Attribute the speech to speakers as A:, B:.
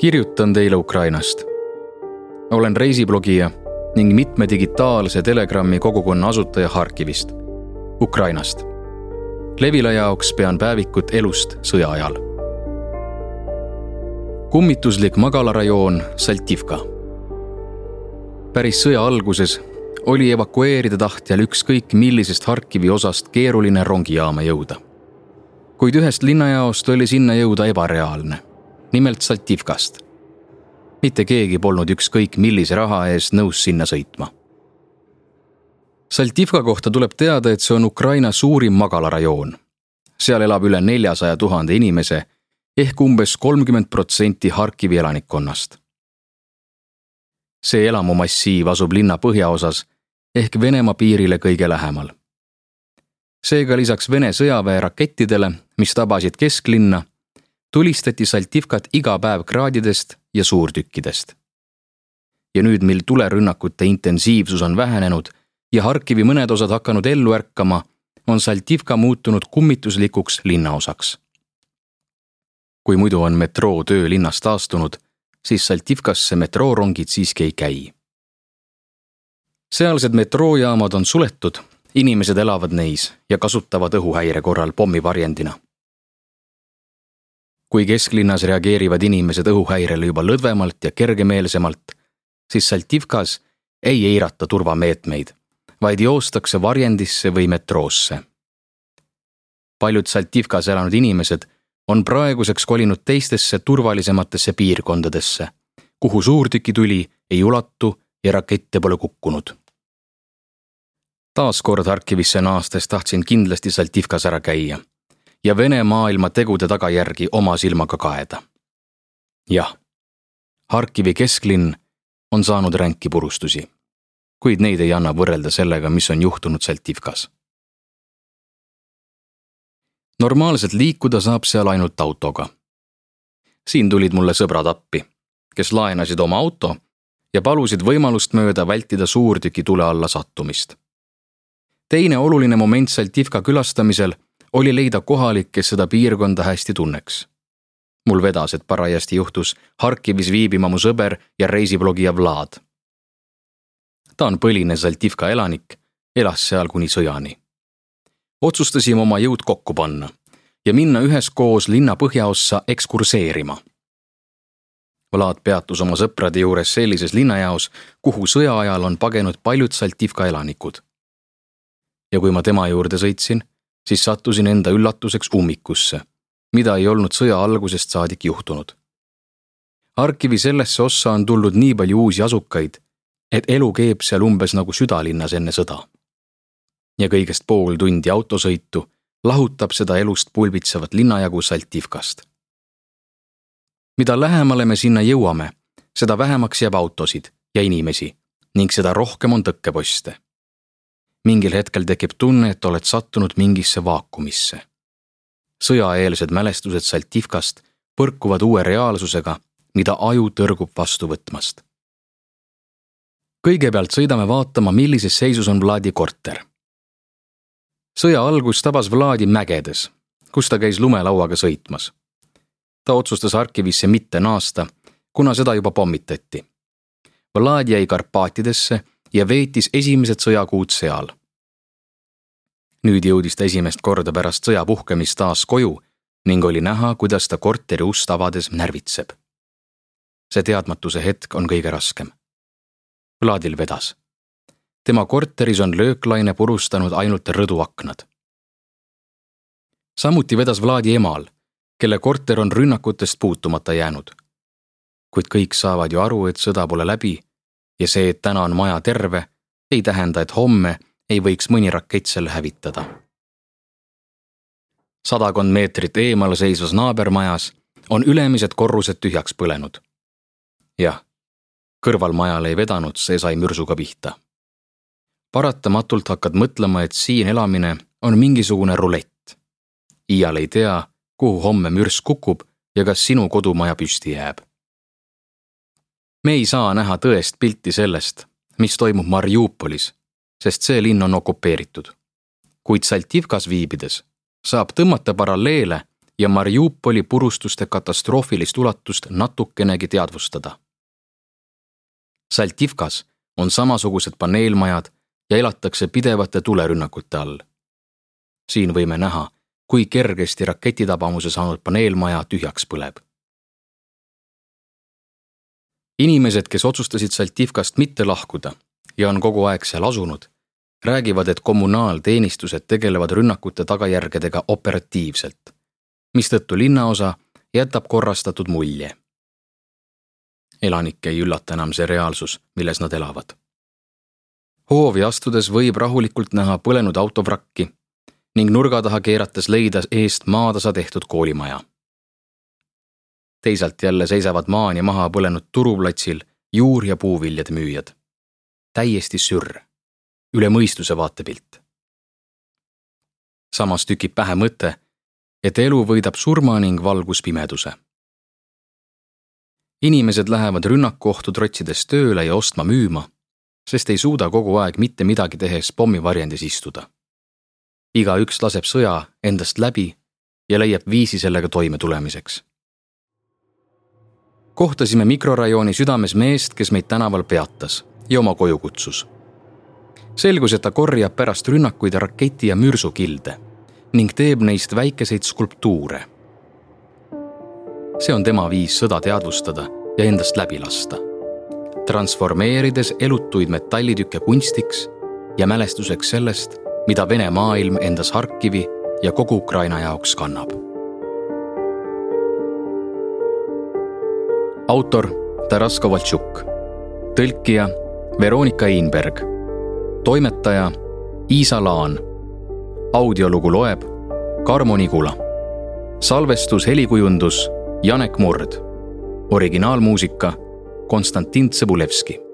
A: kirjutan teile Ukrainast. olen reisiblogija ning mitme digitaalse Telegrami kogukonna asutaja Harkivist, Ukrainast. Levila jaoks pean päevikut elust sõja ajal. kummituslik magalarajoon Saltivka. päris sõja alguses oli evakueerida tahtjal ükskõik millisest Harkivi osast keeruline rongijaama jõuda. kuid ühest linnajaost oli sinna jõuda ebareaalne, nimelt Saltivkast. mitte keegi polnud ükskõik millise raha eest nõus sinna sõitma. Saltivka kohta tuleb teada, et see on Ukraina suurim magalarajoon. seal elab üle neljasaja tuhande inimese ehk umbes kolmkümmend protsenti Harkivi elanikkonnast see elamumassiiv asub linna põhjaosas ehk Venemaa piirile kõige lähemal. seega lisaks Vene sõjaväe rakettidele, mis tabasid kesklinna, tulistati Saltivkat iga päev kraadidest ja suurtükkidest. ja nüüd, mil tulerünnakute intensiivsus on vähenenud ja Harkivi mõned osad hakanud ellu ärkama, on Saltivka muutunud kummituslikuks linnaosaks. kui muidu on metroo töö linnas taastunud siis Saltivkasse metroorongid siiski ei käi. sealsed metroojaamad on suletud, inimesed elavad neis ja kasutavad õhuhäire korral pommivarjendina. Kui kesklinnas reageerivad inimesed õhuhäirele juba lõdvemalt ja kergemeelsemalt, siis Saltivkas ei eirata turvameetmeid, vaid joostakse varjendisse või metroosse. paljud Saltivkas elanud inimesed on praeguseks kolinud teistesse turvalisematesse piirkondadesse, kuhu suurtükituli ei ulatu ja rakette pole kukkunud. taas kord Harkivisse naastes tahtsin kindlasti Saltivkas ära käia ja Vene maailma tegude tagajärgi oma silmaga kaeda. jah, Harkivi kesklinn on saanud ränki purustusi, kuid neid ei anna võrrelda sellega, mis on juhtunud Saltivkas normaalselt liikuda saab seal ainult autoga. siin tulid mulle sõbrad appi, kes laenasid oma auto ja palusid võimalust mööda vältida suurtüki tule alla sattumist. teine oluline moment Saltivka külastamisel oli leida kohalik, kes seda piirkonda hästi tunneks. mul vedas, et parajasti juhtus Harkivis viibima mu sõber ja reisiblogija Vlad. ta on põline Saltivka elanik, elas seal kuni sõjani otsustasime oma jõud kokku panna ja minna üheskoos linna põhjaossa ekskurseerima. Vlad peatus oma sõprade juures sellises linnajaos, kuhu sõja ajal on pagenud paljud Saltivka elanikud. ja kui ma tema juurde sõitsin, siis sattusin enda üllatuseks ummikusse, mida ei olnud sõja algusest saadik juhtunud. Harkivi sellesse ossa on tulnud nii palju uusi asukaid, et elu keeb seal umbes nagu südalinnas enne sõda ja kõigest pool tundi autosõitu lahutab seda elust pulbitsevat linnajagu Saltivkast. mida lähemale me sinna jõuame, seda vähemaks jääb autosid ja inimesi ning seda rohkem on tõkkeposte. Mingil hetkel tekib tunne, et oled sattunud mingisse vaakumisse. sõjaeelsed mälestused Saltivkast põrkuvad uue reaalsusega, mida aju tõrgub vastu võtmast. kõigepealt sõidame vaatama, millises seisus on Vladi korter sõja algus tabas Vladi mägedes, kus ta käis lumelauaga sõitmas. ta otsustas Harkivisse mitte naasta, kuna seda juba pommitati. Vlad jäi Karpaatidesse ja veetis esimesed sõjakuud seal. nüüd jõudis ta esimest korda pärast sõja puhkemist taas koju ning oli näha, kuidas ta korteri ust avades närvitseb. see teadmatuse hetk on kõige raskem. Vladil vedas tema korteris on lööklaine purustanud ainult rõduaknad. samuti vedas Vladi emal, kelle korter on rünnakutest puutumata jäänud. kuid kõik saavad ju aru, et sõda pole läbi ja see, et täna on maja terve, ei tähenda, et homme ei võiks mõni rakett selle hävitada. sadakond meetrit eemal seisvas naabermajas on ülemised korrused tühjaks põlenud. jah, kõrvalmajal ei vedanud, see sai mürsuga pihta paratamatult hakkad mõtlema, et siin elamine on mingisugune rulett. iial ei tea, kuhu homme mürss kukub ja kas sinu kodumaja püsti jääb. Me ei saa näha tõest pilti sellest, mis toimub Mariupolis, sest see linn on okupeeritud. kuid Saltivkas viibides saab tõmmata paralleele ja Mariupoli purustuste katastroofilist ulatust natukenegi teadvustada. Saltivkas on samasugused paneelmajad ja elatakse pidevate tulerünnakute all. siin võime näha, kui kergesti raketitabamuse saanud paneelmaja tühjaks põleb. Inimesed, kes otsustasid Saltivkast mitte lahkuda ja on kogu aeg seal asunud, räägivad, et kommunaalteenistused tegelevad rünnakute tagajärgedega operatiivselt, mistõttu linnaosa jätab korrastatud mulje. elanikke ei üllata enam see reaalsus, milles nad elavad. hoovi astudes võib rahulikult näha põlenud autovrakki ning nurga taha keerates leida eest maatasa tehtud koolimaja. Teisalt jälle seisavad maani maha põlenud turuplatsil juur- ja puuviljade müüjad. täiesti sürr üle mõistuse vaatepilt. samas tükib pähe mõte, et elu võidab surma ning valgus pimeduse. inimesed lähevad rünnakuohtu trotsides tööle ja ostma-müüma, sest ei suuda kogu aeg mitte midagi tehes pommivarjendis istuda. igaüks laseb sõja endast läbi ja leiab viisi sellega toimetulemiseks kohtasime mikrorajooni südames meest, kes meid tänaval peatas ja oma koju kutsus selgus, et ta korjab pärast rünnakuid raketi ja mürsukilde ning teeb neist väikeseid skulptuure. see on tema viis sõda teadvustada ja endast läbi lasta, transformeerides elutuid metallitükke kunstiks ja mälestuseks sellest, mida Vene maailm endas Harkivi ja kogu Ukraina jaoks kannab. Autor Taras Kovaltšuk, tõlkija Veronika Einberg toimetaja Iisa Laan. audiolugu loeb Karmo Nigula. salvestus, helikujundus Janek Murd. originaalmuusika Konstantin Tsõbulevski